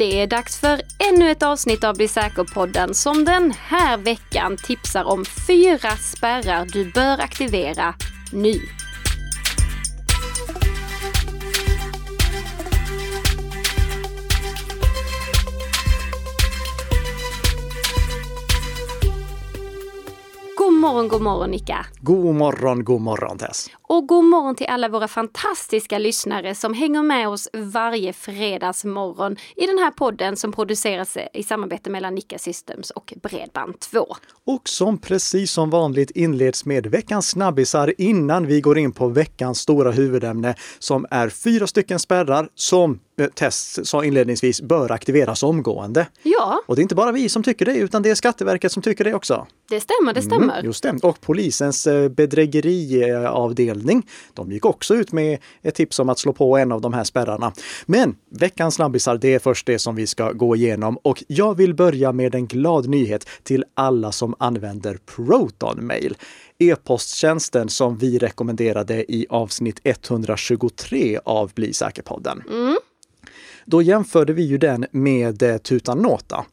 Det är dags för ännu ett avsnitt av Bli säker-podden som den här veckan tipsar om fyra spärrar du bör aktivera nu. God morgon, god morgon Nika! God morgon, god morgon Tess! Och god morgon till alla våra fantastiska lyssnare som hänger med oss varje fredagsmorgon i den här podden som produceras i samarbete mellan Nika Systems och Bredband2. Och som precis som vanligt inleds med veckans snabbisar innan vi går in på veckans stora huvudämne som är fyra stycken spärrar som eh, Tess sa inledningsvis bör aktiveras omgående. Ja, Och det är inte bara vi som tycker det, utan det är Skatteverket som tycker det också. det stämmer, det stämmer. Mm, just det. Och polisens eh, bedrägeriavdelning, de gick också ut med ett tips om att slå på en av de här spärrarna. Men veckans snabbisar, det är först det som vi ska gå igenom och jag vill börja med en glad nyhet till alla som använder Proton Mail. E-posttjänsten som vi rekommenderade i avsnitt 123 av Bli säker-podden. Då jämförde vi ju den med eh, Tutanota.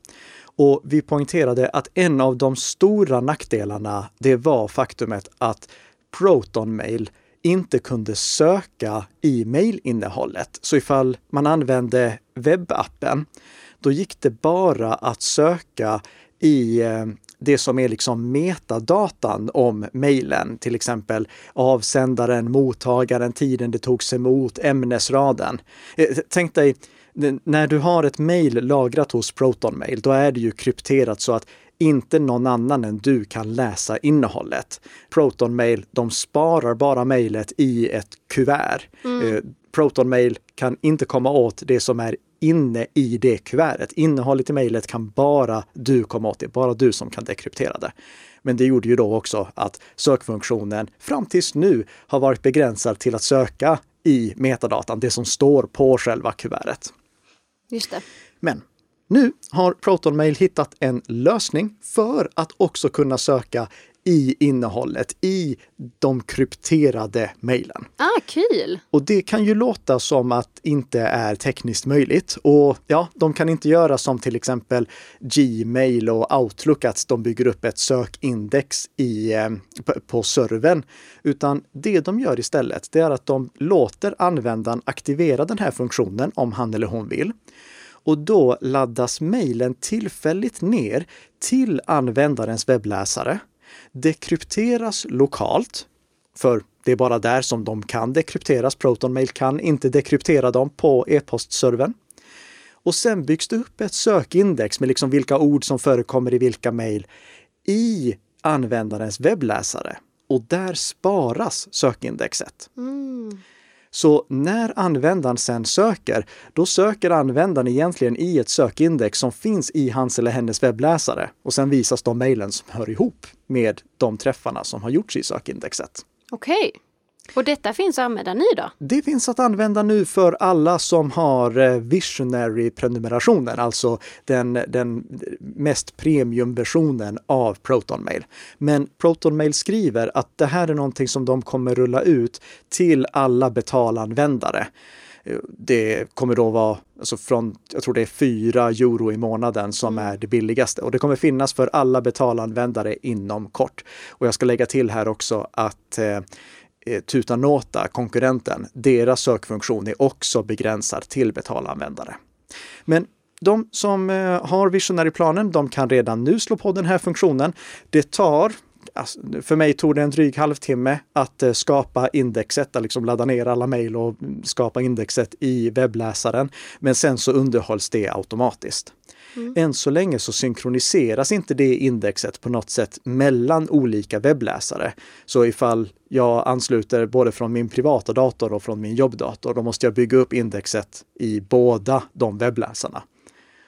Och vi poängterade att en av de stora nackdelarna, det var faktumet att Protonmail inte kunde söka i mailinnehållet. Så ifall man använde webbappen, då gick det bara att söka i eh, det som är liksom metadatan om mejlen, till exempel avsändaren, mottagaren, tiden det togs emot, ämnesraden. Eh, tänk dig, när du har ett mejl lagrat hos Protonmail, då är det ju krypterat så att inte någon annan än du kan läsa innehållet. Proton Mail, de sparar bara mejlet i ett kuvert. Eh, Proton Mail kan inte komma åt det som är inne i det kuvertet. Innehållet i mejlet kan bara du komma åt det, bara du som kan dekryptera det. Men det gjorde ju då också att sökfunktionen fram tills nu har varit begränsad till att söka i metadatan, det som står på själva kuvertet. Just det. Men nu har ProtonMail hittat en lösning för att också kunna söka i innehållet i de krypterade mejlen. Ah, kul! Och det kan ju låta som att inte är tekniskt möjligt. Och ja, de kan inte göra som till exempel Gmail och Outlook, att de bygger upp ett sökindex i, eh, på servern. Utan det de gör istället, det är att de låter användaren aktivera den här funktionen om han eller hon vill. Och då laddas mejlen tillfälligt ner till användarens webbläsare, dekrypteras lokalt, för det är bara där som de kan dekrypteras. ProtonMail kan inte dekryptera dem på e-postservern. Och sen byggs det upp ett sökindex med liksom vilka ord som förekommer i vilka mejl i användarens webbläsare. Och där sparas sökindexet. Mm. Så när användaren sen söker, då söker användaren egentligen i ett sökindex som finns i hans eller hennes webbläsare. Och sen visas de mejlen som hör ihop med de träffarna som har gjorts i sökindexet. Okej. Och detta finns att använda nu då? Det finns att använda nu för alla som har eh, Visionary-prenumerationen, alltså den, den mest premiumversionen av ProtonMail. Men ProtonMail skriver att det här är någonting som de kommer rulla ut till alla betalanvändare. Eh, Det kommer då vara alltså från, jag tror det är 4 euro i månaden som är det billigaste och det kommer finnas för alla betalanvändare inom kort. Och jag ska lägga till här också att eh, Eh, tutanota, konkurrenten, deras sökfunktion är också begränsad till betalanvändare. Men de som eh, har Visionary-planen, de kan redan nu slå på den här funktionen. Det tar Alltså, för mig tog det en dryg halvtimme att eh, skapa indexet, att liksom ladda ner alla mejl och mm, skapa indexet i webbläsaren. Men sen så underhålls det automatiskt. Än så länge så synkroniseras inte det indexet på något sätt mellan olika webbläsare. Så ifall jag ansluter både från min privata dator och från min jobbdator, då måste jag bygga upp indexet i båda de webbläsarna.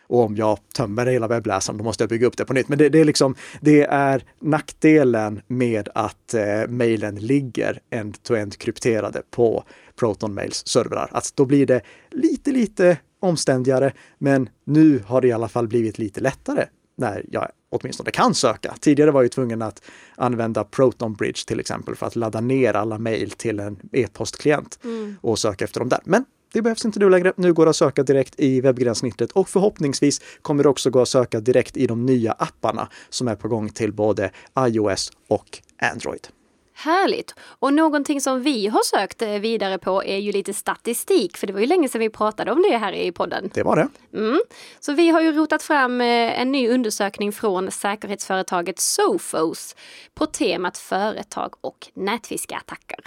Och om jag tömmer hela webbläsaren, då måste jag bygga upp det på nytt. Men det, det är liksom, det är nackdelen med att eh, mejlen ligger end-to-end krypterade på Proton Mails servrar. Att då blir det lite, lite omständigare, men nu har det i alla fall blivit lite lättare när jag åtminstone kan söka. Tidigare var jag tvungen att använda Proton Bridge till exempel för att ladda ner alla mejl till en e-postklient och söka efter dem där. Men det behövs inte nu längre. Nu går det att söka direkt i webbgränssnittet och förhoppningsvis kommer det också gå att söka direkt i de nya apparna som är på gång till både iOS och Android. Härligt! Och någonting som vi har sökt eh, vidare på är ju lite statistik, för det var ju länge sedan vi pratade om det här i podden. Det var det. Mm. Så vi har ju rotat fram eh, en ny undersökning från säkerhetsföretaget Sophos på temat företag och nätfiskeattacker.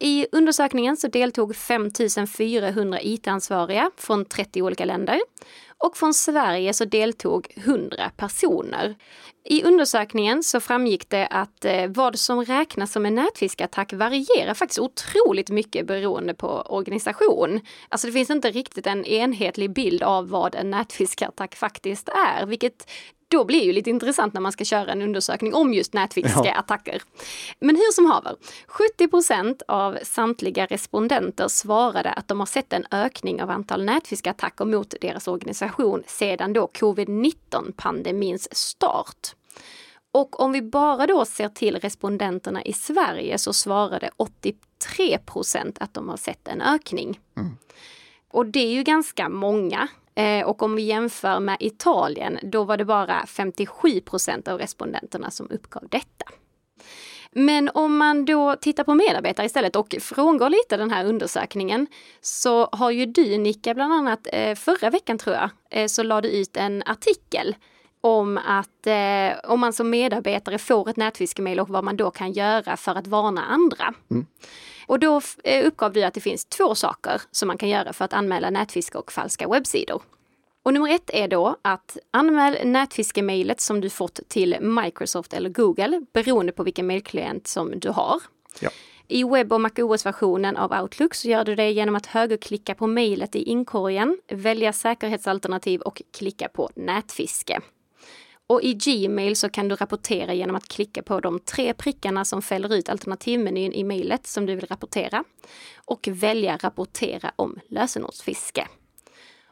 I undersökningen så deltog 5400 IT-ansvariga från 30 olika länder och från Sverige så deltog 100 personer. I undersökningen så framgick det att eh, vad som räknas som en nätfiskattack varierar faktiskt otroligt mycket beroende på organisation. Alltså det finns inte riktigt en enhetlig bild av vad en nätfiskattack faktiskt är, vilket då blir ju lite intressant när man ska köra en undersökning om just nätfiskeattacker. Ja. Men hur som haver, 70 procent av samtliga respondenter svarade att de har sett en ökning av antal nätfiskeattacker mot deras organisation sedan då covid-19 pandemins start. Och om vi bara då ser till respondenterna i Sverige så svarade 83 procent att de har sett en ökning. Mm. Och det är ju ganska många. Eh, och om vi jämför med Italien, då var det bara 57 procent av respondenterna som uppgav detta. Men om man då tittar på medarbetare istället och frångår lite den här undersökningen så har ju du Nicka bland annat eh, förra veckan tror jag eh, så lade ut en artikel om att eh, om man som medarbetare får ett nätfiskemail och vad man då kan göra för att varna andra. Mm. Och då eh, uppgav du att det finns två saker som man kan göra för att anmäla nätfiske och falska webbsidor. Och nummer ett är då att anmäl nätfiskemailet som du fått till Microsoft eller Google beroende på vilken mailklient som du har. Ja. I webb och MacOS-versionen av Outlook så gör du det genom att högerklicka på mejlet i inkorgen, välja säkerhetsalternativ och klicka på nätfiske. Och i Gmail så kan du rapportera genom att klicka på de tre prickarna som fäller ut alternativmenyn i mejlet som du vill rapportera och välja rapportera om lösenordsfiske.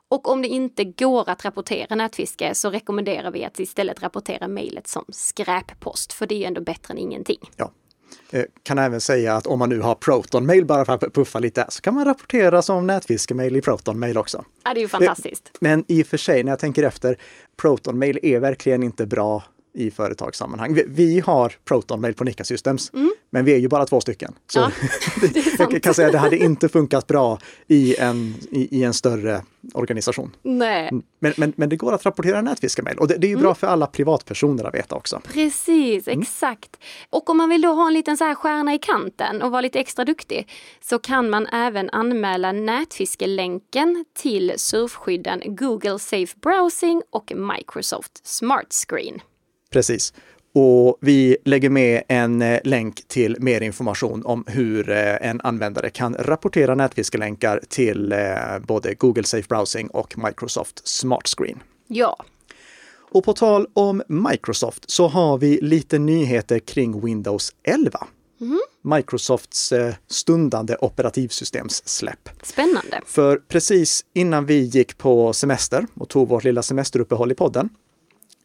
Och om det inte går att rapportera nätfiske så rekommenderar vi att istället rapportera mejlet som skräppost, för det är ändå bättre än ingenting. Ja. Eh, kan även säga att om man nu har Proton-mail bara för att puffa lite, så kan man rapportera som nätfiskemail i Proton-mail också. Ja, det är ju fantastiskt. Eh, men i och för sig, när jag tänker efter, Proton-mail är verkligen inte bra i företagssammanhang. Vi, vi har Proton-mail på Nika Systems, mm. men vi är ju bara två stycken. Så ja, jag kan säga att det hade inte funkat bra i en, i, i en större organisation. Nej. Mm. Men, men, men det går att rapportera nätfiskemail och det, det är ju bra mm. för alla privatpersoner att veta också. Precis, mm. exakt. Och om man vill då ha en liten så här stjärna i kanten och vara lite extra duktig så kan man även anmäla nätfiskelänken till surfskydden Google Safe Browsing och Microsoft Smart Screen. Precis. Och vi lägger med en eh, länk till mer information om hur eh, en användare kan rapportera nätfiskelänkar till eh, både Google Safe Browsing och Microsoft Smart Screen. Ja. Och på tal om Microsoft så har vi lite nyheter kring Windows 11. Mm. Microsofts stundande operativsystemssläpp. Spännande. För precis innan vi gick på semester och tog vårt lilla semesteruppehåll i podden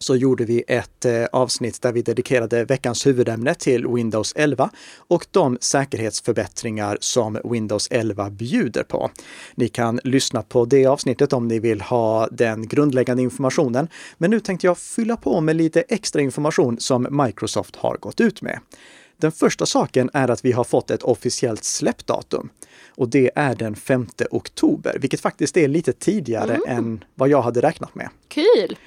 så gjorde vi ett eh, avsnitt där vi dedikerade veckans huvudämne till Windows 11 och de säkerhetsförbättringar som Windows 11 bjuder på. Ni kan lyssna på det avsnittet om ni vill ha den grundläggande informationen. Men nu tänkte jag fylla på med lite extra information som Microsoft har gått ut med. Den första saken är att vi har fått ett officiellt släppdatum och det är den 5 oktober, vilket faktiskt är lite tidigare mm. än vad jag hade räknat med. Kul!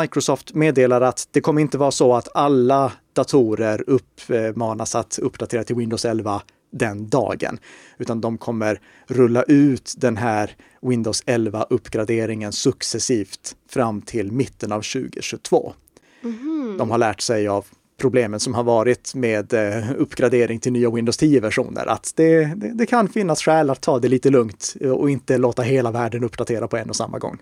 Microsoft meddelar att det kommer inte vara så att alla datorer uppmanas att uppdatera till Windows 11 den dagen, utan de kommer rulla ut den här Windows 11-uppgraderingen successivt fram till mitten av 2022. Mm. De har lärt sig av problemen som har varit med eh, uppgradering till nya Windows 10-versioner. Att det, det, det, kan finnas skäl att ta det lite lugnt och inte låta hela världen uppdatera på en och samma gång.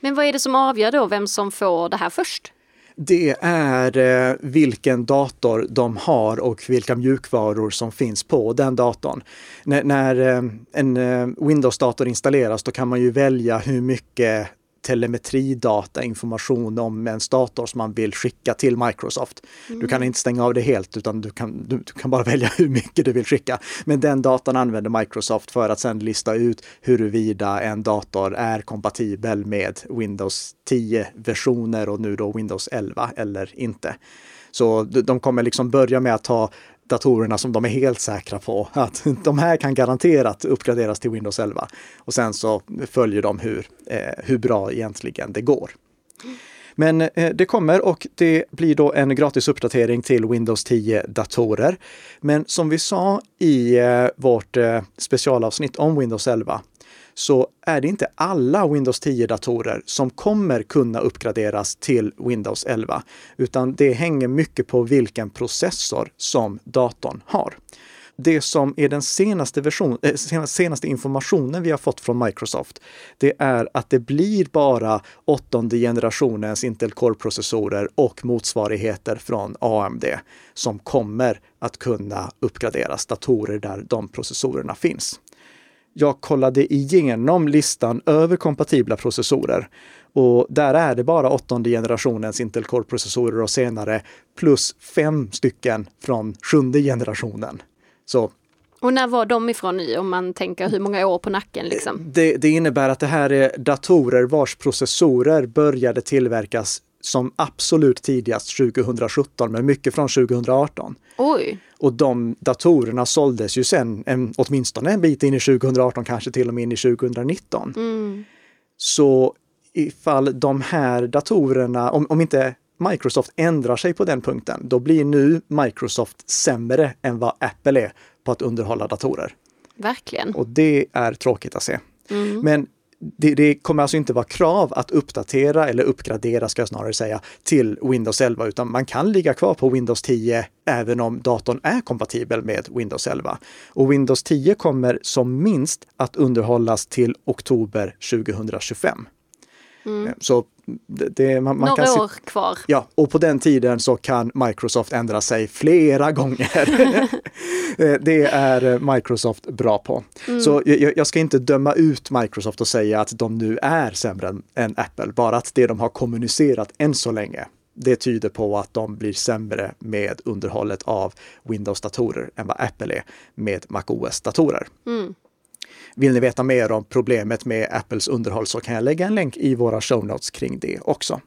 Men vad är det som avgör då vem som får det här först? Det är eh, vilken dator de har och vilka mjukvaror som finns på den datorn. N när eh, en Windows-dator installeras då kan man ju välja hur mycket telemetridata, information om ens dator som man vill skicka till Microsoft. Mm. Du kan inte stänga av det helt utan du kan, du, du, kan bara välja hur mycket du vill skicka. Men den datan använder Microsoft för att sedan lista ut huruvida en dator är kompatibel med Windows 10-versioner och nu då Windows 11 eller inte. Så de kommer liksom börja med att ta datorerna som de är helt säkra på att de här kan garanterat uppgraderas till Windows 11. Och sen så följer de hur, eh, hur bra egentligen det går. Men eh, det kommer och det blir då en gratis uppdatering till Windows 10 datorer. Men som vi sa i eh, vårt eh, specialavsnitt om Windows 11 så är det inte alla Windows 10-datorer som kommer kunna uppgraderas till Windows 11, utan det hänger mycket på vilken processor som datorn har. Det som är den senaste, version, äh, senaste informationen vi har fått från Microsoft, det är att det blir bara åttonde generationens Intel Core-processorer och motsvarigheter från AMD som kommer att kunna uppgraderas, datorer där de processorerna finns jag kollade igenom listan över kompatibla processorer och där är det bara åttonde generationens Intel Core-processorer och senare plus fem stycken från sjunde generationen. Så och när var de ifrån nu om man tänker hur många år på nacken? Liksom? Det, det innebär att det här är datorer vars processorer började tillverkas som absolut tidigast 2017, men mycket från 2018. Oj. Och de datorerna såldes ju sen en, åtminstone en bit in i 2018, kanske till och med in i 2019. Mm. Så ifall de här datorerna, om, om inte Microsoft ändrar sig på den punkten, då blir nu Microsoft sämre än vad Apple är på att underhålla datorer. Verkligen. Och det är tråkigt att se. Mm. Men det, det, kommer alltså inte vara krav att uppdatera eller uppgradera, ska jag snarare säga, till Windows 11, utan man kan ligga kvar på Windows 10 även om datorn är kompatibel med Windows 11. Och Windows 10 kommer som minst att underhållas till oktober 2025. Mm. Så det, man, man Några kan år kvar. Ja, och på den tiden så kan Microsoft ändra sig flera gånger. Eh, det är Microsoft bra på. Mm. Så jag, jag, ska inte döma ut Microsoft och säga att de nu är sämre än, än Apple, bara att det de har kommunicerat än så länge det tyder på att de blir sämre med underhållet av Windows-datorer än vad Apple är med MacOS-datorer. Mm. Vill ni veta mer om problemet med Apples underhåll så kan jag lägga en länk i våra show notes kring det också.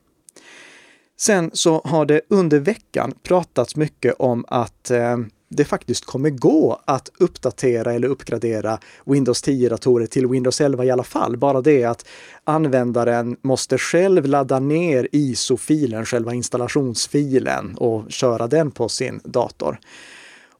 Sen så har det under veckan pratats mycket om att eh, det faktiskt kommer gå att uppdatera eller uppgradera Windows 10-datorer till Windows 11 i alla fall. Bara det att användaren måste själv ladda ner ISO-filen, själva installationsfilen och köra den på sin dator.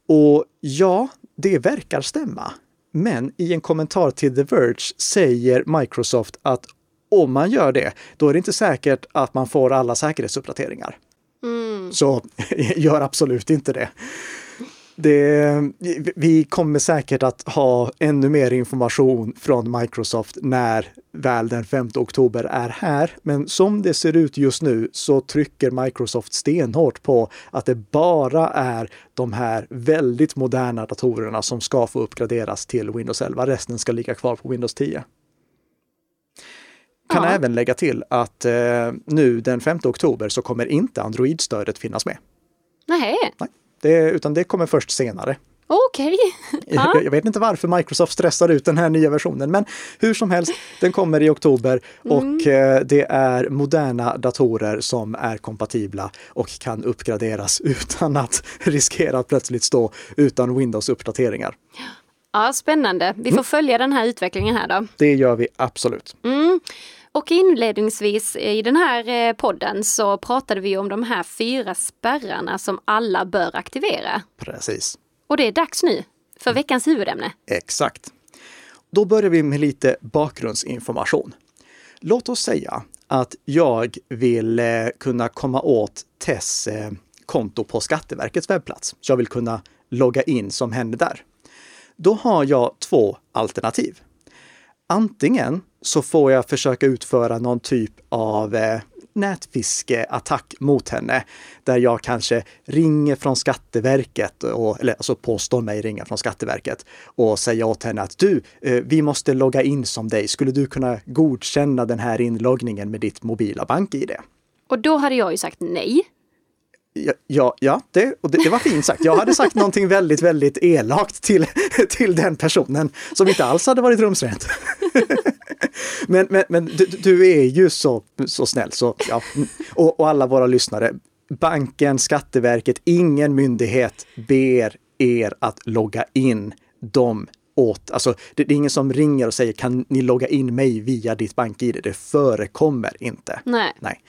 Och ja, det verkar stämma. Men i en kommentar till The Verge säger Microsoft att om man gör det, då är det inte säkert att man får alla säkerhetsuppdateringar. Mm. Så gör absolut inte det. Det, vi kommer säkert att ha ännu mer information från Microsoft när väl den 5 oktober är här. Men som det ser ut just nu så trycker Microsoft stenhårt på att det bara är de här väldigt moderna datorerna som ska få uppgraderas till Windows 11. Resten ska ligga kvar på Windows 10. Kan ja. även lägga till att eh, nu den 5 oktober så kommer inte Android-stödet finnas med. Nej. Nej. Det, utan det kommer först senare. Okej. Okay. Ja. Jag vet inte varför Microsoft stressar ut den här nya versionen, men hur som helst, den kommer i oktober och mm. Eh, det är moderna datorer som är kompatibla och kan uppgraderas utan att riskera att plötsligt stå utan Windows-uppdateringar. Ja, spännande. Vi får mm. följa den här utvecklingen här då. Det gör vi absolut. Mm. Och inledningsvis i den här eh, podden så pratade vi om de här fyra spärrarna som alla bör aktivera. Precis. Och det är dags nu för mm. veckans huvudämne. Exakt. Då börjar vi med lite bakgrundsinformation. Låt oss säga att jag vill eh, kunna komma åt Tess eh, konto på Skatteverkets webbplats. Så jag vill kunna logga in som henne där. Då har jag två alternativ. Antingen så får jag försöka utföra någon typ av eh, nätfiskeattack mot henne. Där jag kanske ringer från Skatteverket, och, eller alltså påstår mig ringa från Skatteverket och säga åt henne att du, eh, vi måste logga in som dig. Skulle du kunna godkänna den här inloggningen med ditt mobila bank-id? Och då hade jag ju sagt nej. Ja, ja, det, och det, det, var fint sagt. Jag hade sagt någonting väldigt, väldigt elakt till, till den personen som inte alls hade varit rumsrent. men men, men du, du, är ju så, så snäll så ja. Och, och alla våra lyssnare, banken, Skatteverket, ingen myndighet ber er att logga in dem åt, alltså det, det, är ingen som ringer och säger kan ni logga in mig via ditt bank-id? Det förekommer inte. Nej. Nej.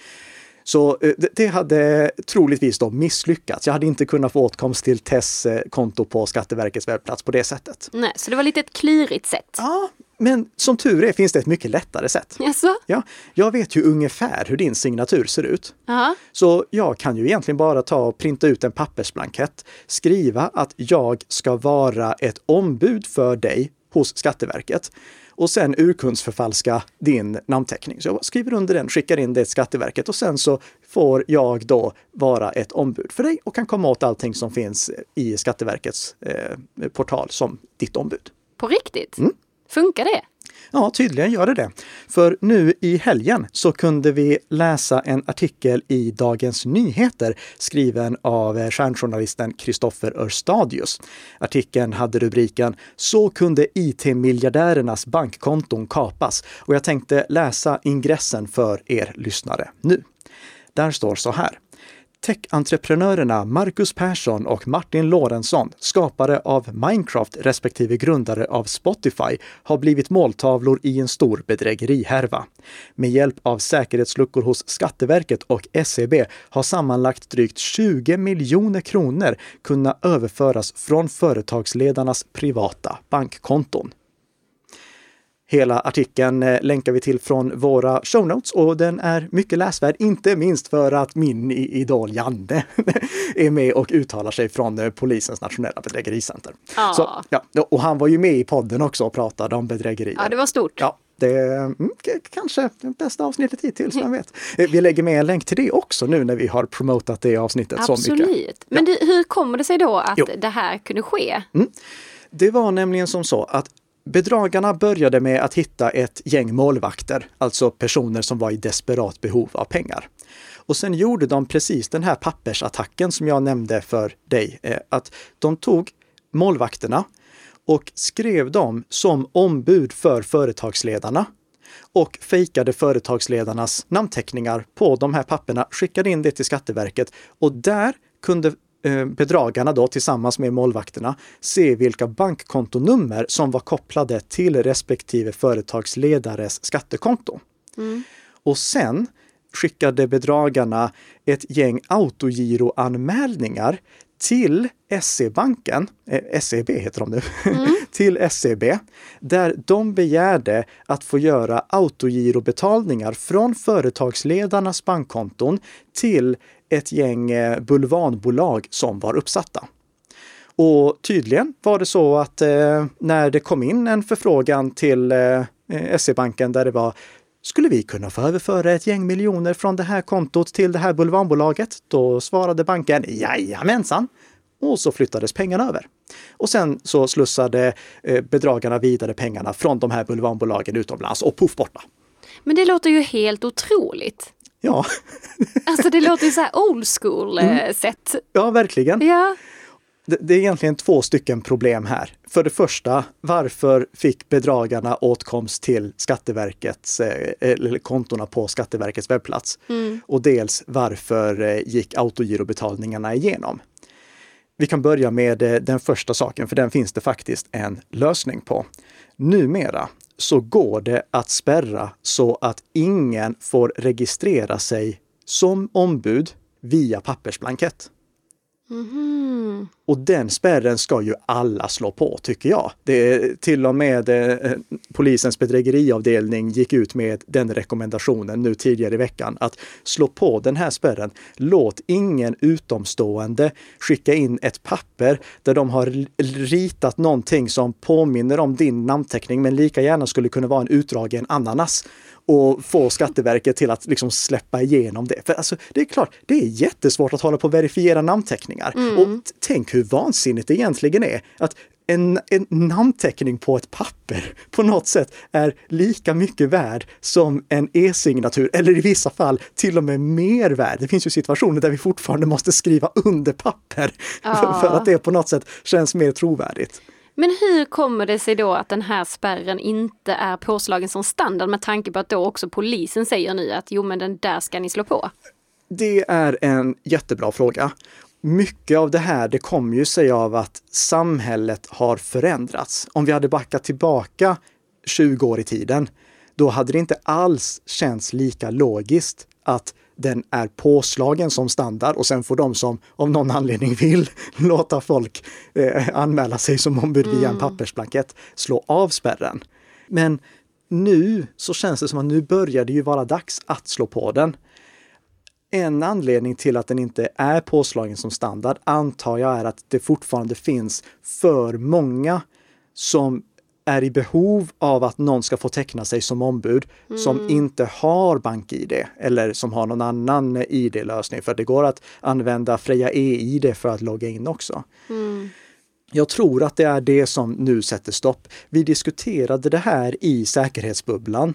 Så eh, det hade troligtvis då misslyckats. Jag hade inte kunnat få åtkomst till Tess eh, konto på Skatteverkets webbplats på det sättet. Nej, så det var lite ett klurigt sätt. Ja, men som tur är finns det ett mycket lättare sätt. Jaså? Ja, jag vet ju ungefär hur din signatur ser ut. Aha. Så jag kan ju egentligen bara ta och printa ut en pappersblankett, skriva att jag ska vara ett ombud för dig hos Skatteverket och sen urkundsförfalska din namnteckning. Så jag skriver under den, skickar in det till Skatteverket och sen så får jag då vara ett ombud för dig och kan komma åt allting som finns i Skatteverkets eh, portal som ditt ombud. På riktigt? Mm. Funkar det? Ja, tydligen gör det det. För nu i helgen så kunde vi läsa en artikel i Dagens Nyheter skriven av eh, stjärnjournalisten Kristoffer Örstadius. Artikeln hade rubriken “Så kunde IT-miljardärernas bankkonton kapas” och jag tänkte läsa ingressen för er lyssnare nu. Där står så här. Tech-entreprenörerna Marcus Persson och Martin Lorentzon, skapare av Minecraft respektive grundare av Spotify, har blivit måltavlor i en stor bedrägerihärva. Med hjälp av säkerhetsluckor hos Skatteverket och SEB har sammanlagt drygt 20 miljoner kronor kunnat överföras från företagsledarnas privata bankkonton. Hela artikeln eh, länkar vi till från våra show notes och den är mycket läsvärd, inte minst för att min idol Janne är med och uttalar sig från eh, polisens nationella bedrägericenter. Ah. Så, ja, och han var ju med i podden också och pratade om bedrägerier. Ja, det var stort. Ja, det är mm, kanske det bästa avsnittet hittills, vem vet. Eh, vi lägger med en länk till det också nu när vi har promotat det avsnittet Absolut. så mycket. Absolut. Men det, hur kommer det sig då att jo. det här kunde ske? Mm. Det var nämligen som så att Bedragarna började med att hitta ett gäng målvakter, alltså personer som var i desperat behov av pengar. Och sen gjorde de precis den här pappersattacken som jag nämnde för dig, eh, att de tog målvakterna och skrev dem som ombud för företagsledarna och fejkade företagsledarnas namnteckningar på de här papperna, skickade in det till Skatteverket och där kunde bedragarna då tillsammans med målvakterna se vilka bankkontonummer som var kopplade till respektive företagsledares skattekonto. Mm. Och sen skickade bedragarna ett gäng autogiroanmälningar till SE-banken, eh, SEB heter de nu, mm. till SEB, där de begärde att få göra autogirobetalningar från företagsledarnas bankkonton till ett gäng eh, bulvanbolag som var uppsatta. Och tydligen var det så att eh, när det kom in en förfrågan till eh, SE-banken där det var skulle vi kunna få överföra ett gäng miljoner från det här kontot till det här bulvanbolaget? Då svarade banken jajamensan. Och så flyttades pengarna över. Och sen så slussade eh, bedragarna vidare pengarna från de här bulvanbolagen utomlands och poff borta. Men det låter ju helt otroligt. Ja. Alltså det låter ju så här old school mm. Eh, sätt. Ja, verkligen. Ja. Det, det, är egentligen två stycken problem här. För det första, varför fick bedragarna åtkomst till Skatteverkets, eh, eller kontona på Skatteverkets webbplats? Mm. Och dels varför eh, gick autogirobetalningarna igenom? Vi kan börja med eh, den första saken, för den finns det faktiskt en lösning på. Numera så går det att spärra så att ingen får registrera sig som ombud via pappersblankett. Mm. Och den spärren ska ju alla slå på, tycker jag. Det är till och med eh, polisens bedrägeriavdelning gick ut med den rekommendationen nu tidigare i veckan att slå på den här spärren. Låt ingen utomstående skicka in ett papper där de har ritat någonting som påminner om din namnteckning men lika gärna skulle kunna vara en utdragen ananas och få Skatteverket till att liksom släppa igenom det. För alltså, det är klart, det är jättesvårt att hålla på och verifiera namnteckningar. Mm. Och tänk hur vansinnigt det egentligen är att en, en namnteckning på ett papper på något sätt är lika mycket värd som en e-signatur, eller i vissa fall till och med mer värd. Det finns ju situationer där vi fortfarande måste skriva under papper Ja. för, för att det på något sätt känns mer trovärdigt. Men hur kommer det sig då att den här spärren inte är påslagen som standard med tanke på att då också polisen säger nu att jo men den där ska ni slå på? Det är en jättebra fråga. Mycket av det här, det kommer ju sig av att samhället har förändrats. Om vi hade backat tillbaka 20 år i tiden, då hade det inte alls känts lika logiskt att den är påslagen som standard och sen får de som av någon anledning vill låta folk eh, anmäla sig som ombud via en pappersblankett slå av spärren. Men nu så känns det som att nu börjar det ju vara dags att slå på den. En anledning till att den inte är påslagen som standard antar jag är att det fortfarande finns för många som är i behov av att någon ska få teckna sig som ombud som inte har BankID eller som har någon annan ID-lösning. För det går att använda Freja e-ID för att logga in också. Jag tror att det är det som nu sätter stopp. Vi diskuterade det här i säkerhetsbubblan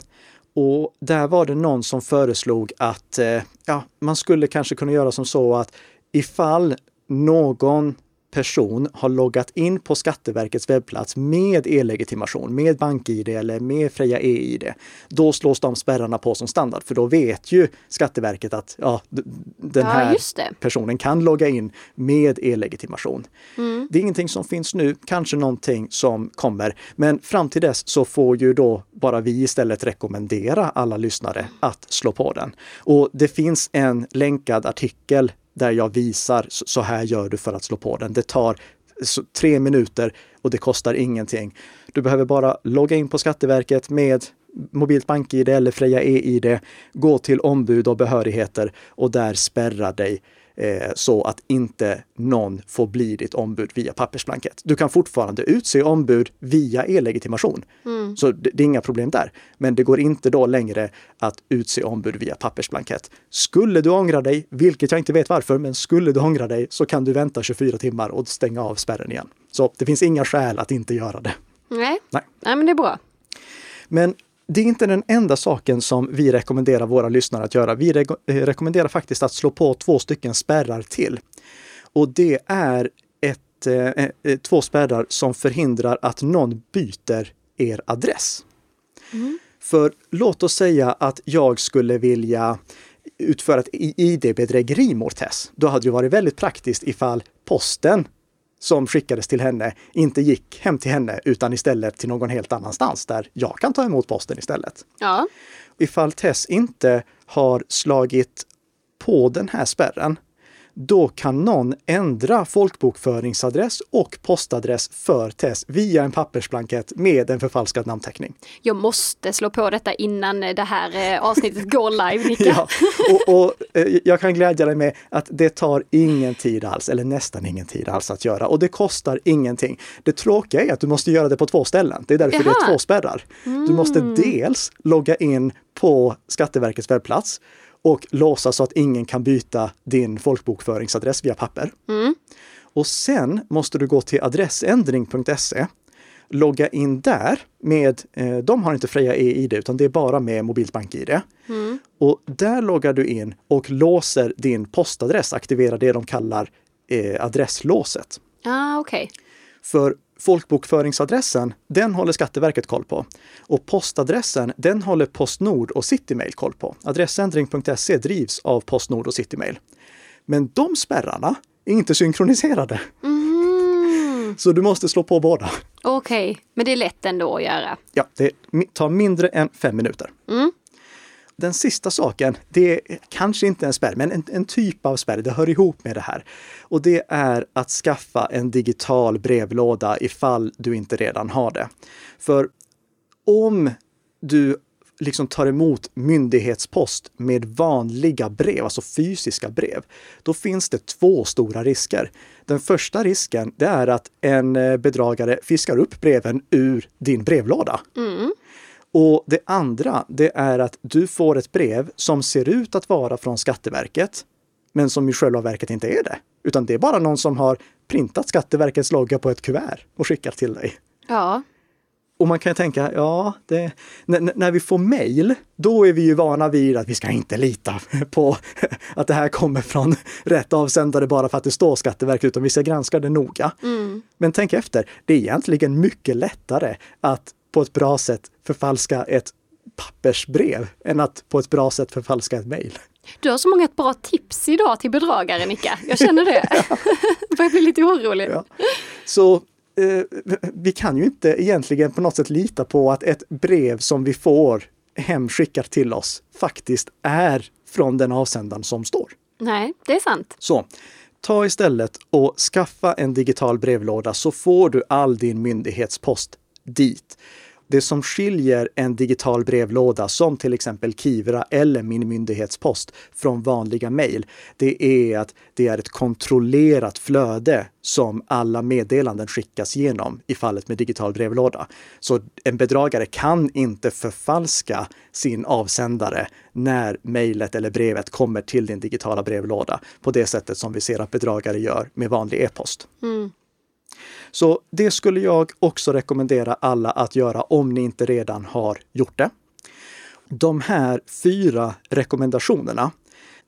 och där var det någon som föreslog att eh, ja, man skulle kanske kunna göra som så att ifall någon person har loggat in på Skatteverkets webbplats med e-legitimation, med BankID eller med Freja e-ID, då slås de spärrarna på som standard. För då vet ju Skatteverket att ja, den här personen kan logga in med e-legitimation. Det är ingenting som finns nu, kanske någonting som kommer. Men fram till dess så får ju då bara vi istället rekommendera alla lyssnare att slå på den. Och det finns en länkad artikel där jag visar så här gör du för att slå på den. Det tar tre minuter och det kostar ingenting. Du behöver bara logga in på Skatteverket med mobilt BankID eller Freja e-id, gå till ombud och behörigheter och där spärra dig eh, så att inte någon får bli ditt ombud via pappersblankett. Du kan fortfarande utse ombud via e-legitimation. Så det, det är inga problem där. Men det går inte då längre att utse ombud via pappersblankett. Skulle du ångra dig, vilket jag inte vet varför, men skulle du ångra dig så kan du vänta 24 timmar och stänga av spärren igen. Så det finns inga skäl att inte göra det. Nej. Nej. Nej, men det är bra. Men det är inte den enda saken som vi rekommenderar våra lyssnare att göra. Vi re- eh, rekommenderar faktiskt att slå på två stycken spärrar till. Och det är ett, eh, eh, två spärrar som förhindrar att någon byter er adress. För låt oss säga att jag skulle vilja utföra ett ID-bedrägeri mot Tess. Då hade det varit väldigt praktiskt ifall posten som skickades till henne inte gick hem till henne utan istället till någon helt annanstans där jag kan ta emot posten istället. Ja. Ifall Tess inte har slagit på den här spärren, då kan någon ändra folkbokföringsadress och postadress för Tess via en pappersblankett med en förfalskad namnteckning. Jag måste slå på detta innan det här eh, avsnittet går live, Nicka. Ja, och, och eh, jag kan glädja dig med att det tar ingen tid alls, eller nästan ingen tid alls att göra. Och det kostar ingenting. Det tråkiga är att du måste göra det på två ställen. Det är därför det Jaha. är två spärrar. Du måste dels logga in på Skatteverkets webbplats och låsa så att ingen kan byta din folkbokföringsadress via papper. Och sen måste du gå till adressändring.se logga in där med, eh, de har inte Freja e-id utan det är bara med mobilt bank-id. Och där loggar du in och låser din postadress, aktiverar det de kallar eh, adresslåset. Ah, okej. För folkbokföringsadressen, den håller Skatteverket koll på. Och postadressen, den håller Postnord och Citymail koll på. Adressändring.se drivs av Postnord och Citymail. Men de spärrarna är inte synkroniserade. Mm. Så du måste slå på båda. Okej, men det är lätt ändå att göra. Ja, det tar mindre än fem minuter. Den sista saken, det är kanske inte en spärr, men en, en typ av spärr. Det hör ihop med det här. Och det är att skaffa en digital brevlåda ifall du inte redan har det. För om du liksom tar emot myndighetspost med vanliga brev, alltså fysiska brev, då finns det två stora risker. Den första risken, det är att en eh, bedragare fiskar upp breven ur din brevlåda. Mm. Och det andra, det är att du får ett brev som ser ut att vara från Skatteverket, men som i själva verket inte är det. Utan det är bara någon som har printat Skatteverkets logga på ett kuvert och skickat till dig. Ja. Och man kan ju tänka, ja, det, när, när vi får mejl, då är vi ju vana vid att vi ska inte lita på att det här kommer från rätt avsändare bara för att det står Skatteverket, utan vi ska granska det noga. Mm. Men tänk efter, det är egentligen mycket lättare att på ett bra sätt förfalska ett pappersbrev än att på ett bra sätt förfalska ett mejl. Du har så många bra tips idag till bedragare, Nicka. Jag känner det. Jag börjar bli lite orolig. Ja. Så eh, vi kan ju inte egentligen på något sätt lita på att ett brev som vi får hemskickat till oss faktiskt är från den avsändaren som står. Nej, det är sant. Så ta istället och skaffa en digital brevlåda så får du all din myndighetspost dit. Det som skiljer en digital brevlåda som till exempel Kivra eller Min myndighetspost från vanliga mejl, det är att det är ett kontrollerat flöde som alla meddelanden skickas genom i fallet med digital brevlåda. Så en bedragare kan inte förfalska sin avsändare när mejlet eller brevet kommer till din digitala brevlåda på det sättet som vi ser att bedragare gör med vanlig e-post. Mm. Så det skulle jag också rekommendera alla att göra om ni inte redan har gjort det. De här fyra rekommendationerna,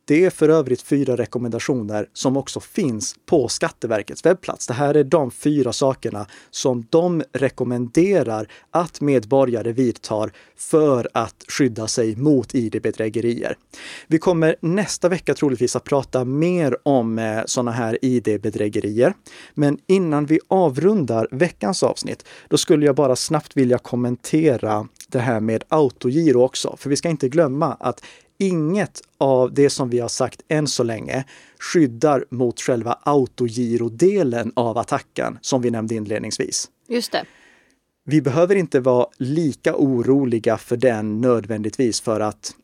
det är för övrigt fyra rekommendationer som också finns på Skatteverkets webbplats. Det här är de fyra sakerna som de rekommenderar att medborgare vidtar för att skydda sig mot ID-bedrägerier. Vi kommer nästa vecka troligtvis att prata mer om eh, sådana här ID-bedrägerier. Men innan vi avrundar veckans avsnitt, då skulle jag bara snabbt vilja kommentera det här med autogiro också. För vi ska inte glömma att inget av det som vi har sagt än så länge skyddar mot själva autogirodelen av attacken som vi nämnde inledningsvis. Just det. Vi behöver inte vara lika oroliga för den nödvändigtvis för att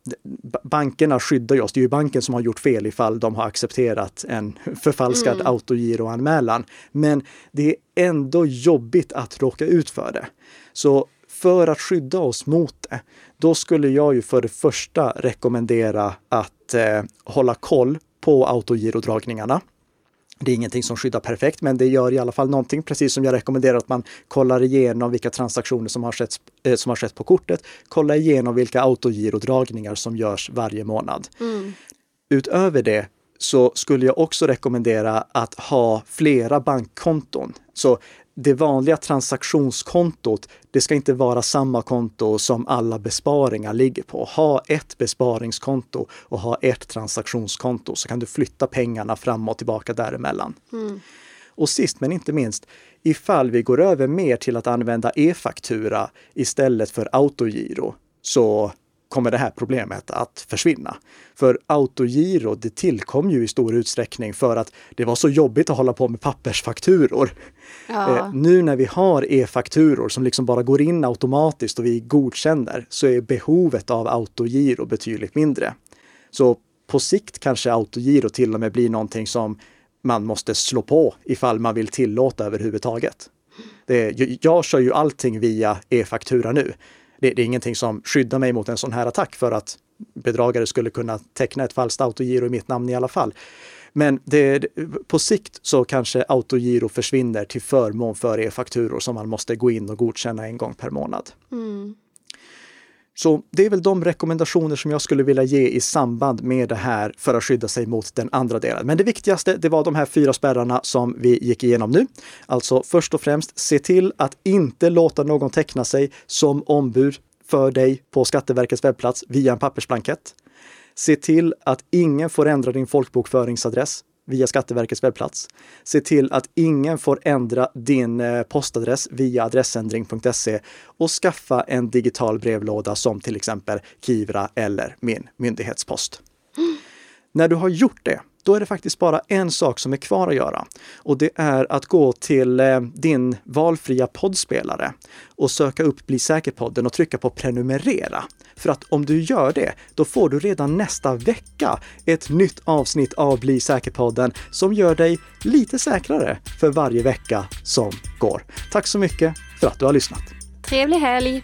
bankerna skyddar oss. Det är ju banken som har gjort fel ifall de har accepterat en förfalskad mm. autogiroanmälan. Men det är ändå jobbigt att råka ut för det. Så för att skydda oss mot det, då skulle jag ju för det första rekommendera att eh, hålla koll på autogirodragningarna. Det är ingenting som skyddar perfekt, men det gör i alla fall någonting, precis som jag rekommenderar att man kollar igenom vilka transaktioner som har skett, eh, som har skett på kortet. Kolla igenom vilka autogirodragningar som görs varje månad. Mm. Utöver det så skulle jag också rekommendera att ha flera bankkonton. Så det vanliga transaktionskontot, det ska inte vara samma konto som alla besparingar ligger på. Ha ett besparingskonto och ha ett transaktionskonto så kan du flytta pengarna fram och tillbaka däremellan. Mm. Och sist men inte minst, ifall vi går över mer till att använda e-faktura istället för autogiro, så kommer det här problemet att försvinna. För autogiro, det tillkom ju i stor utsträckning för att det var så jobbigt att hålla på med pappersfakturor. Ja. Eh, nu när vi har e-fakturor som liksom bara går in automatiskt och vi godkänner så är behovet av autogiro betydligt mindre. Så på sikt kanske autogiro till och med blir någonting som man måste slå på ifall man vill tillåta överhuvudtaget. Det, jag kör ju allting via e-faktura nu det, det, är ingenting som skyddar mig mot en sån här attack för att bedragare skulle kunna teckna ett falskt autogiro i mitt namn i alla fall. Men det, på sikt så kanske autogiro försvinner till förmån för e-fakturor som man måste gå in och godkänna en gång per månad. Mm. Så det är väl de rekommendationer som jag skulle vilja ge i samband med det här för att skydda sig mot den andra delen. Men det viktigaste, det var de här fyra spärrarna som vi gick igenom nu. Alltså först och främst, se till att inte låta någon teckna sig som ombud för dig på Skatteverkets webbplats via en pappersblankett. Se till att ingen får ändra din folkbokföringsadress via Skatteverkets webbplats. Se till att ingen får ändra din eh, postadress via adressändring.se och skaffa en digital brevlåda som till exempel Kivra eller Min myndighetspost. Mm. När du har gjort det, då är det faktiskt bara en sak som är kvar att göra. Och det är att gå till eh, din valfria poddspelare och söka upp Bli säker-podden och trycka på prenumerera. För att om du gör det, då får du redan nästa vecka ett nytt avsnitt av Bli säker-podden som gör dig lite säkrare för varje vecka som går. Tack så mycket för att du har lyssnat. Trevlig helg!